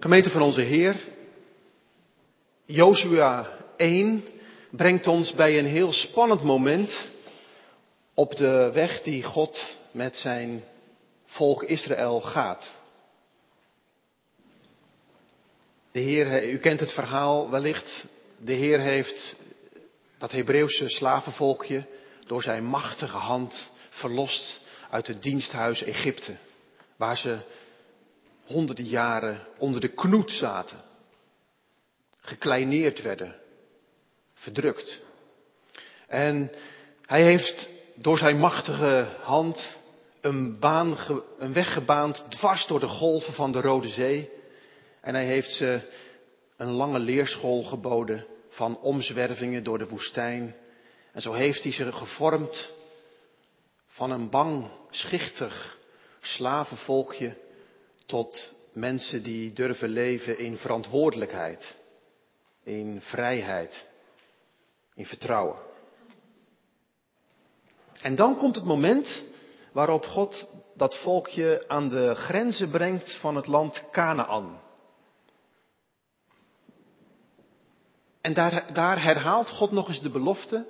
Gemeente van onze Heer, Jozua 1 brengt ons bij een heel spannend moment op de weg die God met zijn volk Israël gaat. De Heer, u kent het verhaal wellicht, de Heer heeft dat Hebreeuwse slavenvolkje door zijn machtige hand verlost uit het diensthuis Egypte, waar ze honderden jaren onder de knoet zaten, gekleineerd werden, verdrukt. En hij heeft door zijn machtige hand een, baan, een weg gebaand dwars door de golven van de Rode Zee. En hij heeft ze een lange leerschool geboden van omzwervingen door de woestijn. En zo heeft hij ze gevormd van een bang, schichtig slavenvolkje tot mensen die durven leven in verantwoordelijkheid, in vrijheid, in vertrouwen. En dan komt het moment waarop God dat volkje aan de grenzen brengt van het land Canaan. En daar, daar herhaalt God nog eens de belofte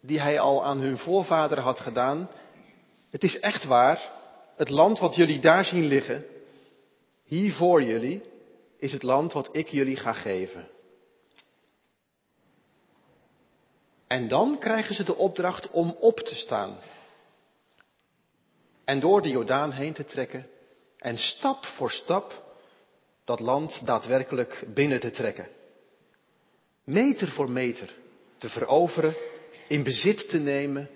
die hij al aan hun voorvaderen had gedaan. Het is echt waar, het land wat jullie daar zien liggen, hier voor jullie, is het land wat ik jullie ga geven. En dan krijgen ze de opdracht om op te staan. En door de Jordaan heen te trekken en stap voor stap dat land daadwerkelijk binnen te trekken. Meter voor meter te veroveren, in bezit te nemen,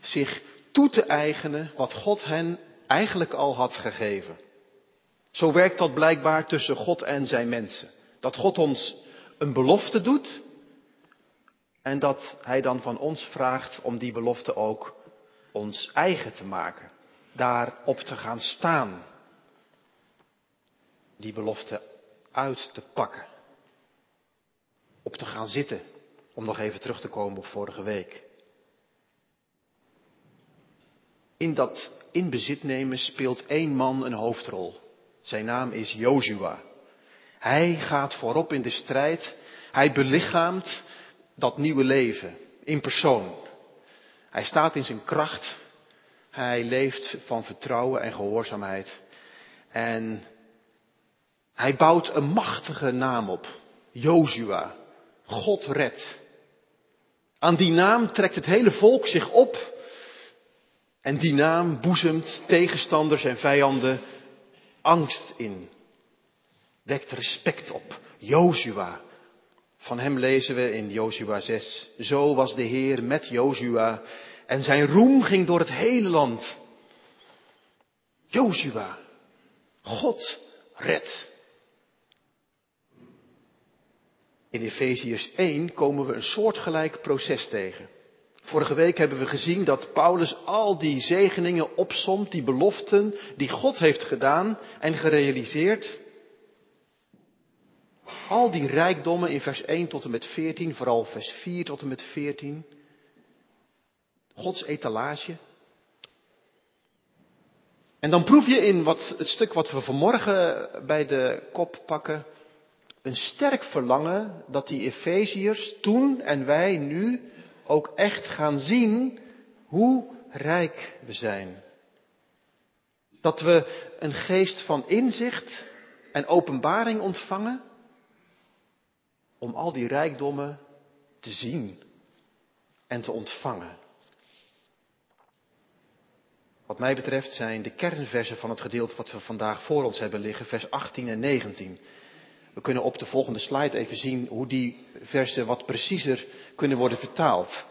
zich toe te eigenen wat God hen eigenlijk al had gegeven. Zo werkt dat blijkbaar tussen God en zijn mensen. Dat God ons een belofte doet en dat Hij dan van ons vraagt om die belofte ook ons eigen te maken. Daarop te gaan staan. Die belofte uit te pakken. Op te gaan zitten. Om nog even terug te komen op vorige week. In dat in bezit nemen speelt één man een hoofdrol. Zijn naam is Jozua. Hij gaat voorop in de strijd. Hij belichaamt dat nieuwe leven in persoon. Hij staat in zijn kracht. Hij leeft van vertrouwen en gehoorzaamheid. En hij bouwt een machtige naam op. Jozua. God redt. Aan die naam trekt het hele volk zich op. En die naam boezemt tegenstanders en vijanden angst in. Wekt respect op. Jozua. Van hem lezen we in Jozua 6. Zo was de Heer met Jozua en zijn roem ging door het hele land. Jozua. God redt. In Efeziërs 1 komen we een soortgelijk proces tegen. Vorige week hebben we gezien dat Paulus al die zegeningen opsomt, die beloften die God heeft gedaan en gerealiseerd. Al die rijkdommen in vers 1 tot en met 14, vooral vers 4 tot en met 14. Gods etalage. En dan proef je in wat, het stuk wat we vanmorgen bij de kop pakken, een sterk verlangen dat die Efeziërs toen en wij nu ook echt gaan zien hoe rijk we zijn. Dat we een geest van inzicht en openbaring ontvangen om al die rijkdommen te zien en te ontvangen. Wat mij betreft zijn de kernversen van het gedeelte wat we vandaag voor ons hebben liggen, vers 18 en 19. We kunnen op de volgende slide even zien hoe die versen wat preciezer kunnen worden vertaald.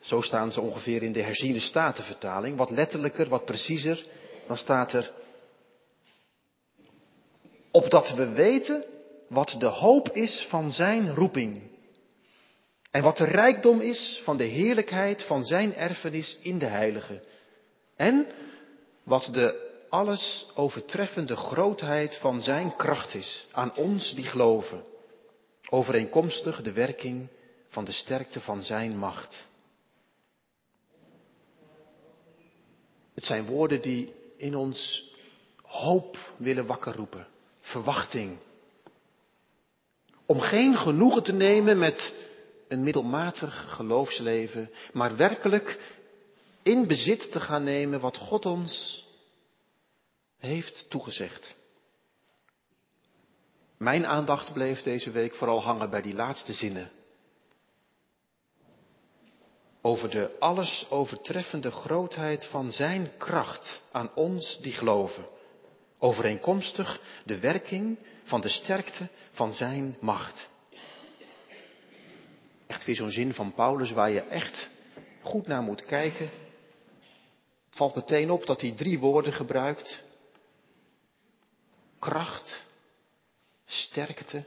Zo staan ze ongeveer in de herziene statenvertaling. Wat letterlijker, wat preciezer. Dan staat er. Opdat we weten wat de hoop is van zijn roeping. En wat de rijkdom is van de heerlijkheid van zijn erfenis in de heilige. En wat de alles overtreffende grootheid van zijn kracht is aan ons die geloven, overeenkomstig de werking van de sterkte van zijn macht. Het zijn woorden die in ons hoop willen wakker roepen, verwachting. Om geen genoegen te nemen met een middelmatig geloofsleven, maar werkelijk in bezit te gaan nemen wat God ons heeft toegezegd. Mijn aandacht bleef deze week vooral hangen bij die laatste zinnen. Over de alles overtreffende grootheid van Zijn kracht aan ons die geloven. Overeenkomstig de werking van de sterkte van Zijn macht. Echt weer zo'n zin van Paulus waar je echt goed naar moet kijken. Valt meteen op dat hij drie woorden gebruikt. Kracht, sterkte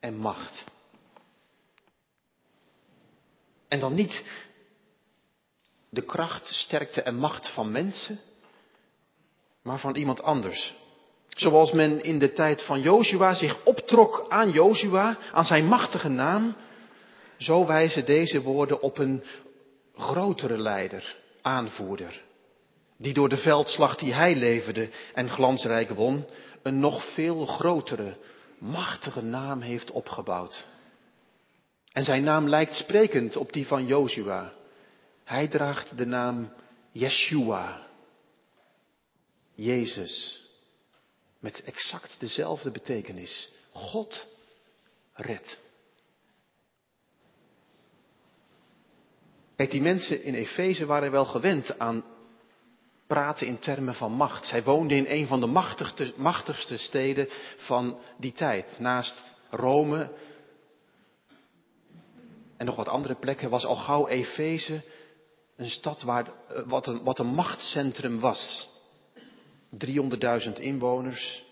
en macht. En dan niet de kracht, sterkte en macht van mensen, maar van iemand anders. Zoals men in de tijd van Jozua zich optrok aan Jozua, aan zijn machtige naam, zo wijzen deze woorden op een grotere leider, aanvoerder, die door de veldslag die hij leverde en glansrijk won, een nog veel grotere, machtige naam heeft opgebouwd. En zijn naam lijkt sprekend op die van Jozua. Hij draagt de naam Yeshua. Jezus. Met exact dezelfde betekenis. God redt. Kijk, die mensen in Efeze waren wel gewend aan praten in termen van macht. Zij woonden in een van de machtigste, machtigste steden van die tijd. Naast Rome en nog wat andere plekken was al gauw Efeze een stad waar, eh, wat, een, wat een machtscentrum was. 300.000 inwoners.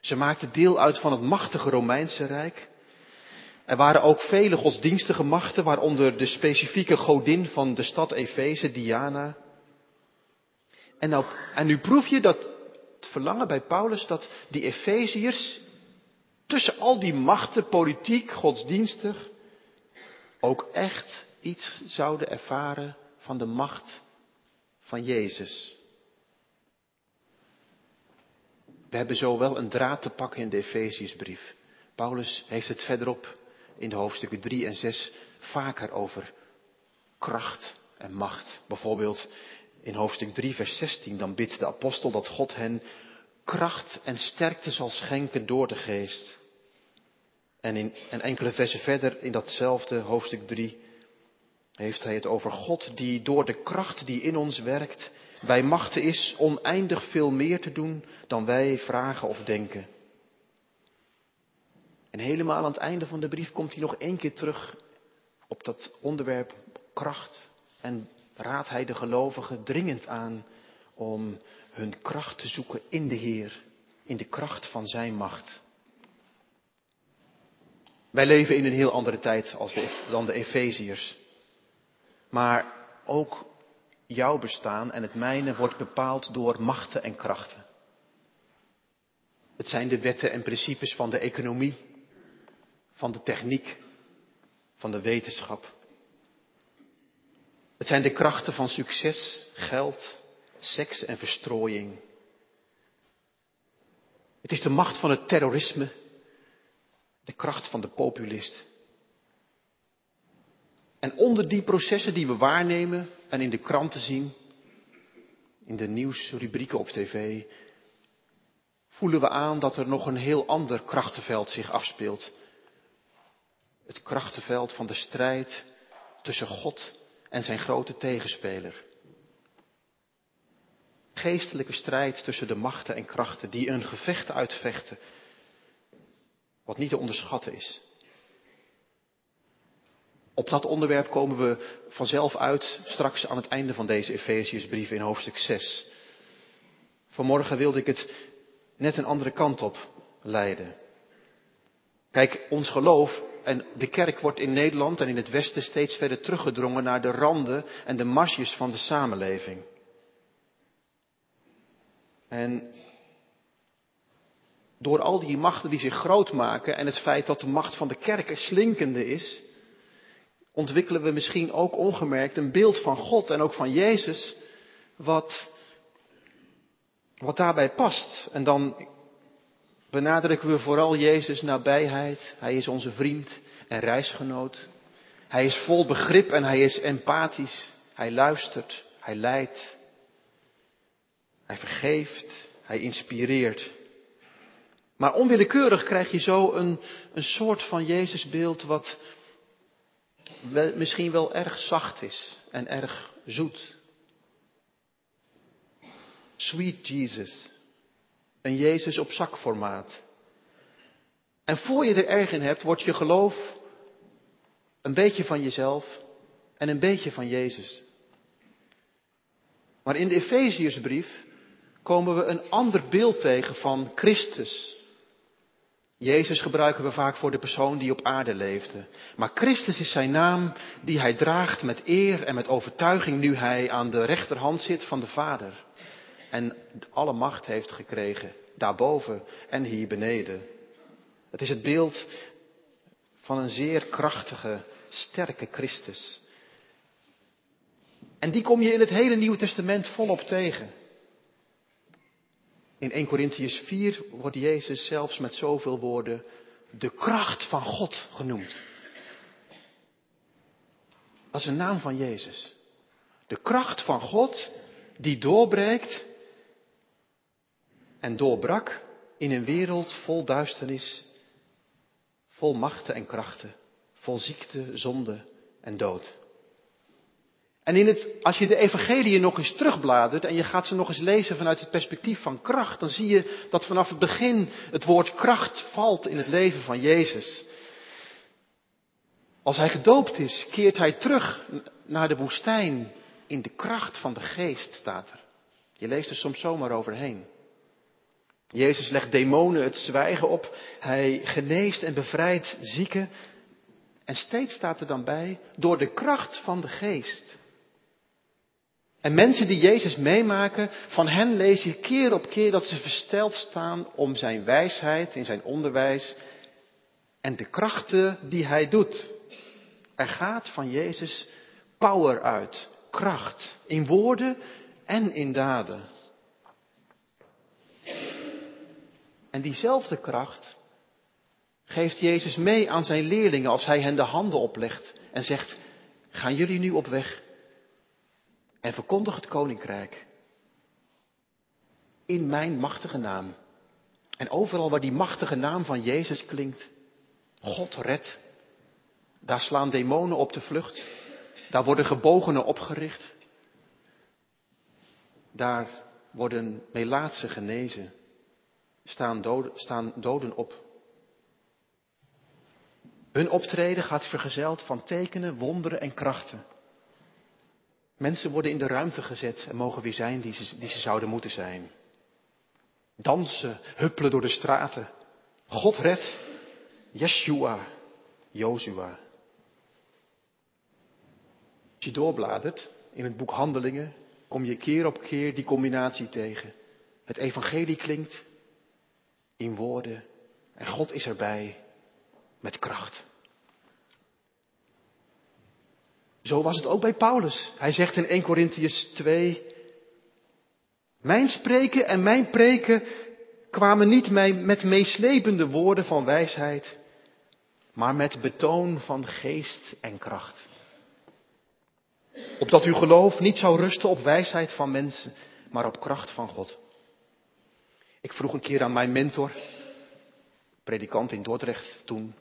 Ze maakten deel uit van het machtige Romeinse Rijk. Er waren ook vele godsdienstige machten, waaronder de specifieke godin van de stad Efeze, Diana. En, nou, en nu proef je dat het verlangen bij Paulus dat die Efeziërs tussen al die machten, politiek, godsdienstig, ook echt iets zouden ervaren van de macht van Jezus. We hebben zo wel een draad te pakken in de Efeziërsbrief. Paulus heeft het verderop in de hoofdstukken 3 en 6 vaker over kracht en macht. Bijvoorbeeld in hoofdstuk 3, vers 16, dan bidt de apostel dat God hen kracht en sterkte zal schenken door de geest. En, in, en enkele versen verder in datzelfde hoofdstuk 3 heeft hij het over God die door de kracht die in ons werkt bij machten is oneindig veel meer te doen dan wij vragen of denken. En helemaal aan het einde van de brief komt hij nog één keer terug op dat onderwerp kracht en raadt hij de gelovigen dringend aan om hun kracht te zoeken in de Heer, in de kracht van Zijn macht. Wij leven in een heel andere tijd dan de Efeziërs. Maar ook jouw bestaan en het mijne wordt bepaald door machten en krachten. Het zijn de wetten en principes van de economie, van de techniek, van de wetenschap. Het zijn de krachten van succes, geld, seks en verstrooiing. Het is de macht van het terrorisme, de kracht van de populist. En onder die processen die we waarnemen en in de kranten zien, in de nieuwsrubrieken op tv, voelen we aan dat er nog een heel ander krachtenveld zich afspeelt. Het krachtenveld van de strijd tussen God en zijn grote tegenspeler. Geestelijke strijd tussen de machten en krachten die een gevecht uitvechten, wat niet te onderschatten is. Op dat onderwerp komen we vanzelf uit straks aan het einde van deze Efeziërsbrief in hoofdstuk 6. Vanmorgen wilde ik het net een andere kant op leiden. Kijk, ons geloof en de kerk wordt in Nederland en in het Westen steeds verder teruggedrongen naar de randen en de marsjes van de samenleving. En door al die machten die zich groot maken en het feit dat de macht van de kerk slinkende is, ontwikkelen we misschien ook ongemerkt een beeld van God en ook van Jezus, wat, wat daarbij past. En dan benadrukken we vooral Jezus' nabijheid. Hij is onze vriend en reisgenoot. Hij is vol begrip en hij is empathisch. Hij luistert, hij leidt. Hij vergeeft, hij inspireert. Maar onwillekeurig krijg je zo een, een soort van Jezusbeeld wat misschien wel erg zacht is en erg zoet. Sweet Jesus. Een Jezus op zakformaat. En voor je er erg in hebt, wordt je geloof een beetje van jezelf en een beetje van Jezus. Maar in de Efeziërsbrief komen we een ander beeld tegen van Christus. Jezus gebruiken we vaak voor de persoon die op aarde leefde. Maar Christus is zijn naam die hij draagt met eer en met overtuiging nu hij aan de rechterhand zit van de Vader. En alle macht heeft gekregen, daarboven en hier beneden. Het is het beeld van een zeer krachtige, sterke Christus. En die kom je in het hele Nieuwe Testament volop tegen. In 1 Corinthians 4 wordt Jezus zelfs met zoveel woorden de kracht van God genoemd. Dat is een naam van Jezus. De kracht van God die doorbreekt en doorbrak in een wereld vol duisternis, vol machten en krachten, vol ziekte, zonde en dood. En in het, als je de evangelie nog eens terugbladert en je gaat ze nog eens lezen vanuit het perspectief van kracht, dan zie je dat vanaf het begin het woord kracht valt in het leven van Jezus. Als hij gedoopt is, keert hij terug naar de woestijn in de kracht van de geest, staat er. Je leest er soms zomaar overheen. Jezus legt demonen het zwijgen op, hij geneest en bevrijdt zieken. En steeds staat er dan bij, door de kracht van de geest. En mensen die Jezus meemaken, van hen lees je keer op keer dat ze versteld staan om zijn wijsheid in zijn onderwijs en de krachten die hij doet. Er gaat van Jezus power uit, kracht, in woorden en in daden. En diezelfde kracht geeft Jezus mee aan zijn leerlingen als hij hen de handen oplegt en zegt, gaan jullie nu op weg en verkondig het koninkrijk. In mijn machtige naam. En overal waar die machtige naam van Jezus klinkt, God redt. Daar slaan demonen op de vlucht. Daar worden gebogenen opgericht. Daar worden melaatsen genezen. Staan doden, staan doden op. Hun optreden gaat vergezeld van tekenen, wonderen en krachten. Mensen worden in de ruimte gezet en mogen weer zijn die ze, die ze zouden moeten zijn. Dansen, huppelen door de straten. God redt. Yeshua, Jozua. Als je doorbladert in het boek Handelingen, kom je keer op keer die combinatie tegen. Het evangelie klinkt in woorden en God is erbij met kracht. Zo was het ook bij Paulus. Hij zegt in 1 Corinthians 2, mijn spreken en mijn preken kwamen niet met meeslepende woorden van wijsheid, maar met betoon van geest en kracht. Opdat uw geloof niet zou rusten op wijsheid van mensen, maar op kracht van God. Ik vroeg een keer aan mijn mentor, predikant in Dordrecht toen,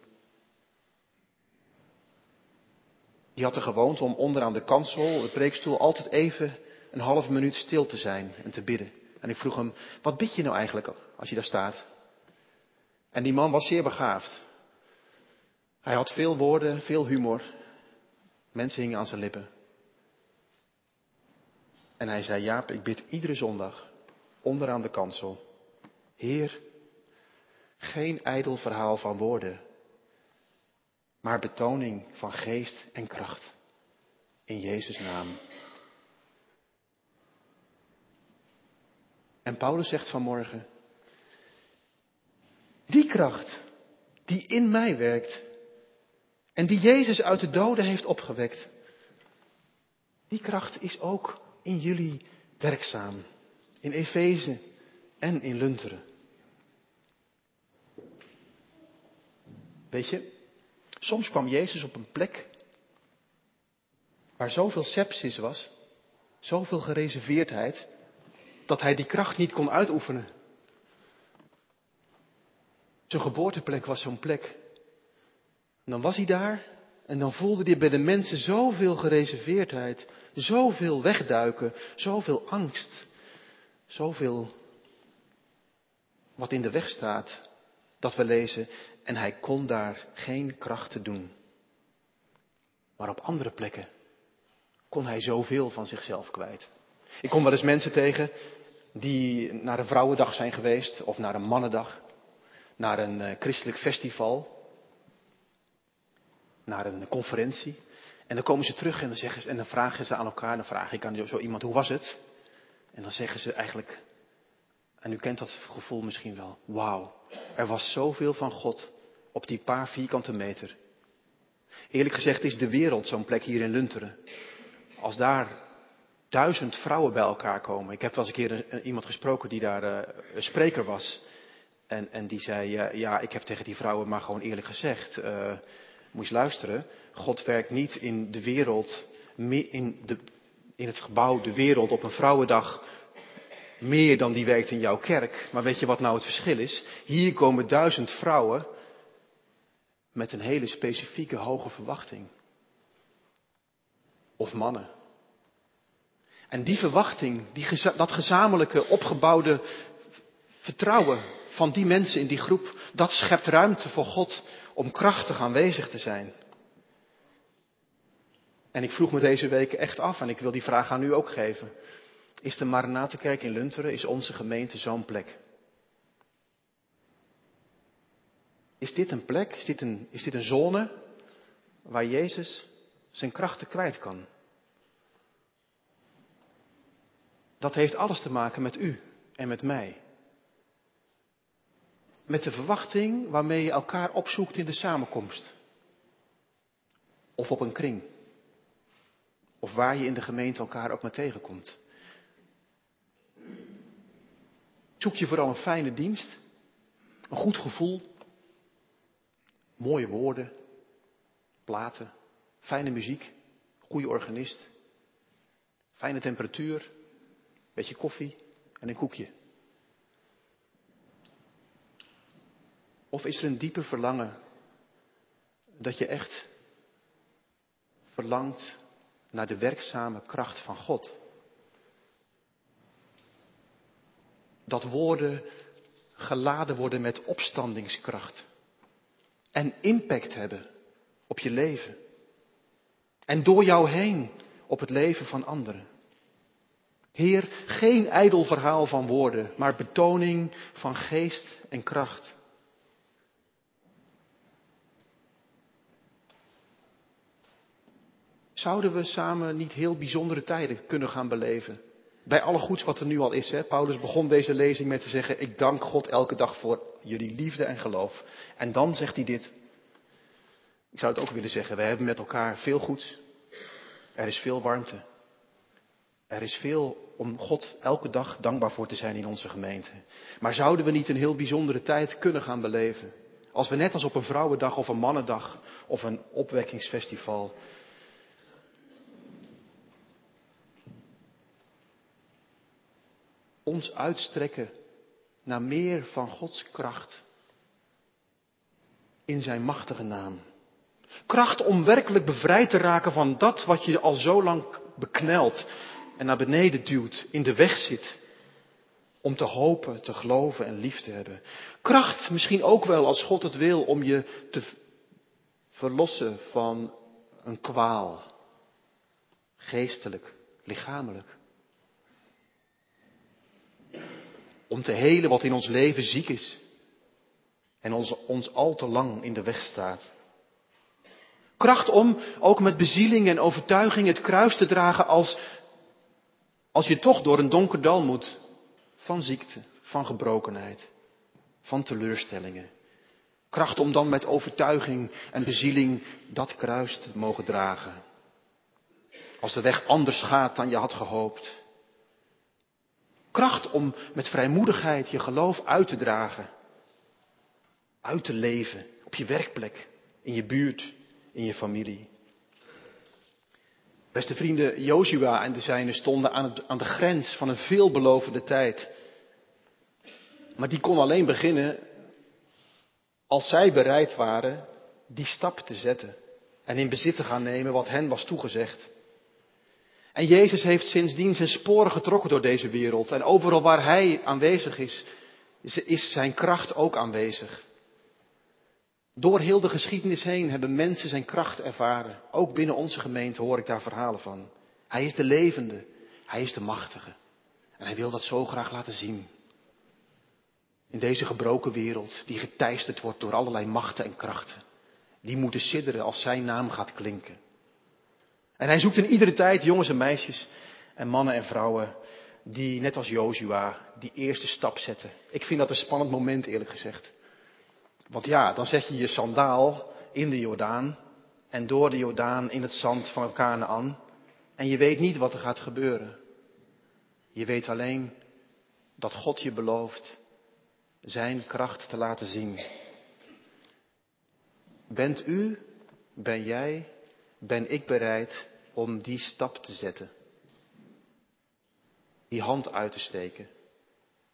Die had de gewoonte om onderaan de kansel, het preekstoel, altijd even een half minuut stil te zijn en te bidden. En ik vroeg hem, wat bid je nou eigenlijk als je daar staat? En die man was zeer begaafd. Hij had veel woorden, veel humor. Mensen hingen aan zijn lippen. En hij zei, Jaap, ik bid iedere zondag onderaan de kansel. Heer, geen ijdel verhaal van woorden, maar betoning van geest en kracht. In Jezus' naam. En Paulus zegt vanmorgen, die kracht die in mij werkt en die Jezus uit de doden heeft opgewekt, die kracht is ook in jullie werkzaam, in Efeze en in Lunteren. Weet je, soms kwam Jezus op een plek waar zoveel sepsis was, zoveel gereserveerdheid, dat hij die kracht niet kon uitoefenen. Zijn geboorteplek was zo'n plek. En dan was hij daar en dan voelde hij bij de mensen zoveel gereserveerdheid, zoveel wegduiken, zoveel angst, zoveel wat in de weg staat, dat we lezen, en hij kon daar geen krachten doen. Maar op andere plekken kon hij zoveel van zichzelf kwijt. Ik kom wel eens mensen tegen die naar een vrouwendag zijn geweest of naar een mannendag, naar een uh, christelijk festival, naar een conferentie. En dan komen ze terug en dan, zeggen ze, en dan vragen ze aan elkaar, dan vraag ik aan zo iemand, hoe was het? En dan zeggen ze eigenlijk, en u kent dat gevoel misschien wel, wauw, er was zoveel van God op die paar vierkante meter. Eerlijk gezegd is de wereld zo'n plek hier in Lunteren. Als daar duizend vrouwen bij elkaar komen. Ik heb wel eens een keer iemand gesproken die daar uh, een spreker was. En, en die zei, ja, ik heb tegen die vrouwen maar gewoon eerlijk gezegd, uh, moet je luisteren, God werkt niet in de wereld, in, de, in het gebouw, de wereld op een vrouwendag, meer dan die werkt in jouw kerk. Maar weet je wat nou het verschil is? Hier komen duizend vrouwen met een hele specifieke hoge verwachting. Of mannen. En die verwachting, die, dat gezamenlijke opgebouwde vertrouwen van die mensen in die groep, dat schept ruimte voor God om krachtig aanwezig te zijn. En ik vroeg me deze week echt af, en ik wil die vraag aan u ook geven. Is de Maranatenkerk in Lunteren, is onze gemeente zo'n plek? Is dit een plek, is dit een, is dit een zone waar Jezus zijn krachten kwijt kan? Dat heeft alles te maken met u en met mij. Met de verwachting waarmee je elkaar opzoekt in de samenkomst. Of op een kring. Of waar je in de gemeente elkaar ook maar tegenkomt. Zoek je vooral een fijne dienst, een goed gevoel, mooie woorden, platen, fijne muziek, goede organist, fijne temperatuur, beetje koffie en een koekje. Of is er een dieper verlangen dat je echt verlangt naar de werkzame kracht van God? Dat woorden geladen worden met opstandingskracht en impact hebben op je leven. En door jou heen op het leven van anderen. Heer, geen ijdel verhaal van woorden, maar betoning van geest en kracht. Zouden we samen niet heel bijzondere tijden kunnen gaan beleven? Bij alle goeds wat er nu al is. Hè? Paulus begon deze lezing met te zeggen, ik dank God elke dag voor jullie liefde en geloof. En dan zegt hij dit. Ik zou het ook willen zeggen, we hebben met elkaar veel goeds. Er is veel warmte. Er is veel om God elke dag dankbaar voor te zijn in onze gemeente. Maar zouden we niet een heel bijzondere tijd kunnen gaan beleven? Als we net als op een vrouwendag of een mannendag of een opwekkingsfestival ons uitstrekken naar meer van Gods kracht in zijn machtige naam. Kracht om werkelijk bevrijd te raken van dat wat je al zo lang beknelt en naar beneden duwt, in de weg zit. Om te hopen, te geloven en lief te hebben. Kracht misschien ook wel als God het wil om je te verlossen van een kwaal. Geestelijk, lichamelijk. Om te helen wat in ons leven ziek is. En ons, ons al te lang in de weg staat. Kracht om ook met bezieling en overtuiging het kruis te dragen als, als je toch door een donker dal moet. Van ziekte, van gebrokenheid, van teleurstellingen. Kracht om dan met overtuiging en bezieling dat kruis te mogen dragen. Als de weg anders gaat dan je had gehoopt. Kracht om met vrijmoedigheid je geloof uit te dragen. uit te leven op je werkplek, in je buurt, in je familie. Beste vrienden, Joshua en de zijnen stonden aan, aan de grens van een veelbelovende tijd. Maar die kon alleen beginnen als zij bereid waren die stap te zetten en in bezit te gaan nemen wat hen was toegezegd. En Jezus heeft sindsdien zijn sporen getrokken door deze wereld. En overal waar Hij aanwezig is, is Zijn kracht ook aanwezig. Door heel de geschiedenis heen hebben mensen Zijn kracht ervaren. Ook binnen onze gemeente hoor ik daar verhalen van. Hij is de levende, Hij is de machtige. En Hij wil dat zo graag laten zien. In deze gebroken wereld, die geteisterd wordt door allerlei machten en krachten. Die moeten sidderen als Zijn naam gaat klinken. En hij zoekt in iedere tijd jongens en meisjes en mannen en vrouwen die net als Joshua die eerste stap zetten. Ik vind dat een spannend moment eerlijk gezegd. Want ja, dan zet je je sandaal in de Jordaan en door de Jordaan in het zand van Canaan en je weet niet wat er gaat gebeuren. Je weet alleen dat God je belooft zijn kracht te laten zien. Bent u, ben jij ben ik bereid om die stap te zetten. Die hand uit te steken.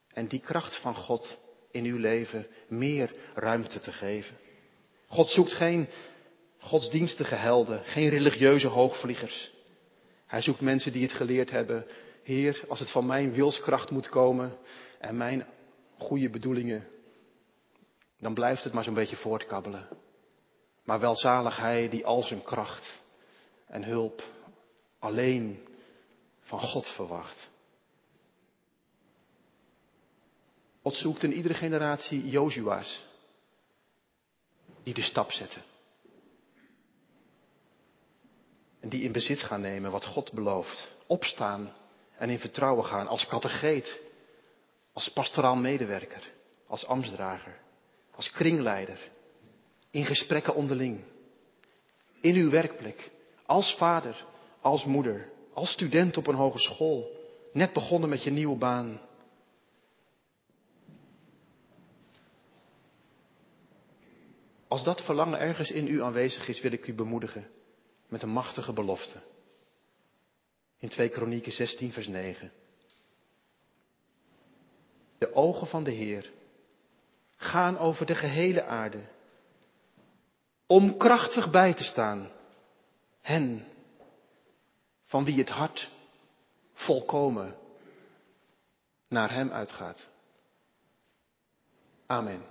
En die kracht van God in uw leven meer ruimte te geven. God zoekt geen godsdienstige helden, geen religieuze hoogvliegers. Hij zoekt mensen die het geleerd hebben. Heer, als het van mijn wilskracht moet komen en mijn goede bedoelingen, dan blijft het maar zo'n beetje voortkabbelen. Maar welzalig hij die al zijn kracht en hulp alleen van God verwacht. God zoekt in iedere generatie Jozua's die de stap zetten. En die in bezit gaan nemen wat God belooft. Opstaan en in vertrouwen gaan als kategeet, als pastoraal medewerker, als ambtsdrager, als kringleider, in gesprekken onderling, in uw werkplek, als vader, als moeder, als student op een hogeschool, net begonnen met je nieuwe baan. Als dat verlangen ergens in u aanwezig is, wil ik u bemoedigen met een machtige belofte. In 2 Kronieken 16, vers 9. De ogen van de Heer gaan over de gehele aarde om krachtig bij te staan Hen van wie het hart volkomen naar Hem uitgaat. Amen.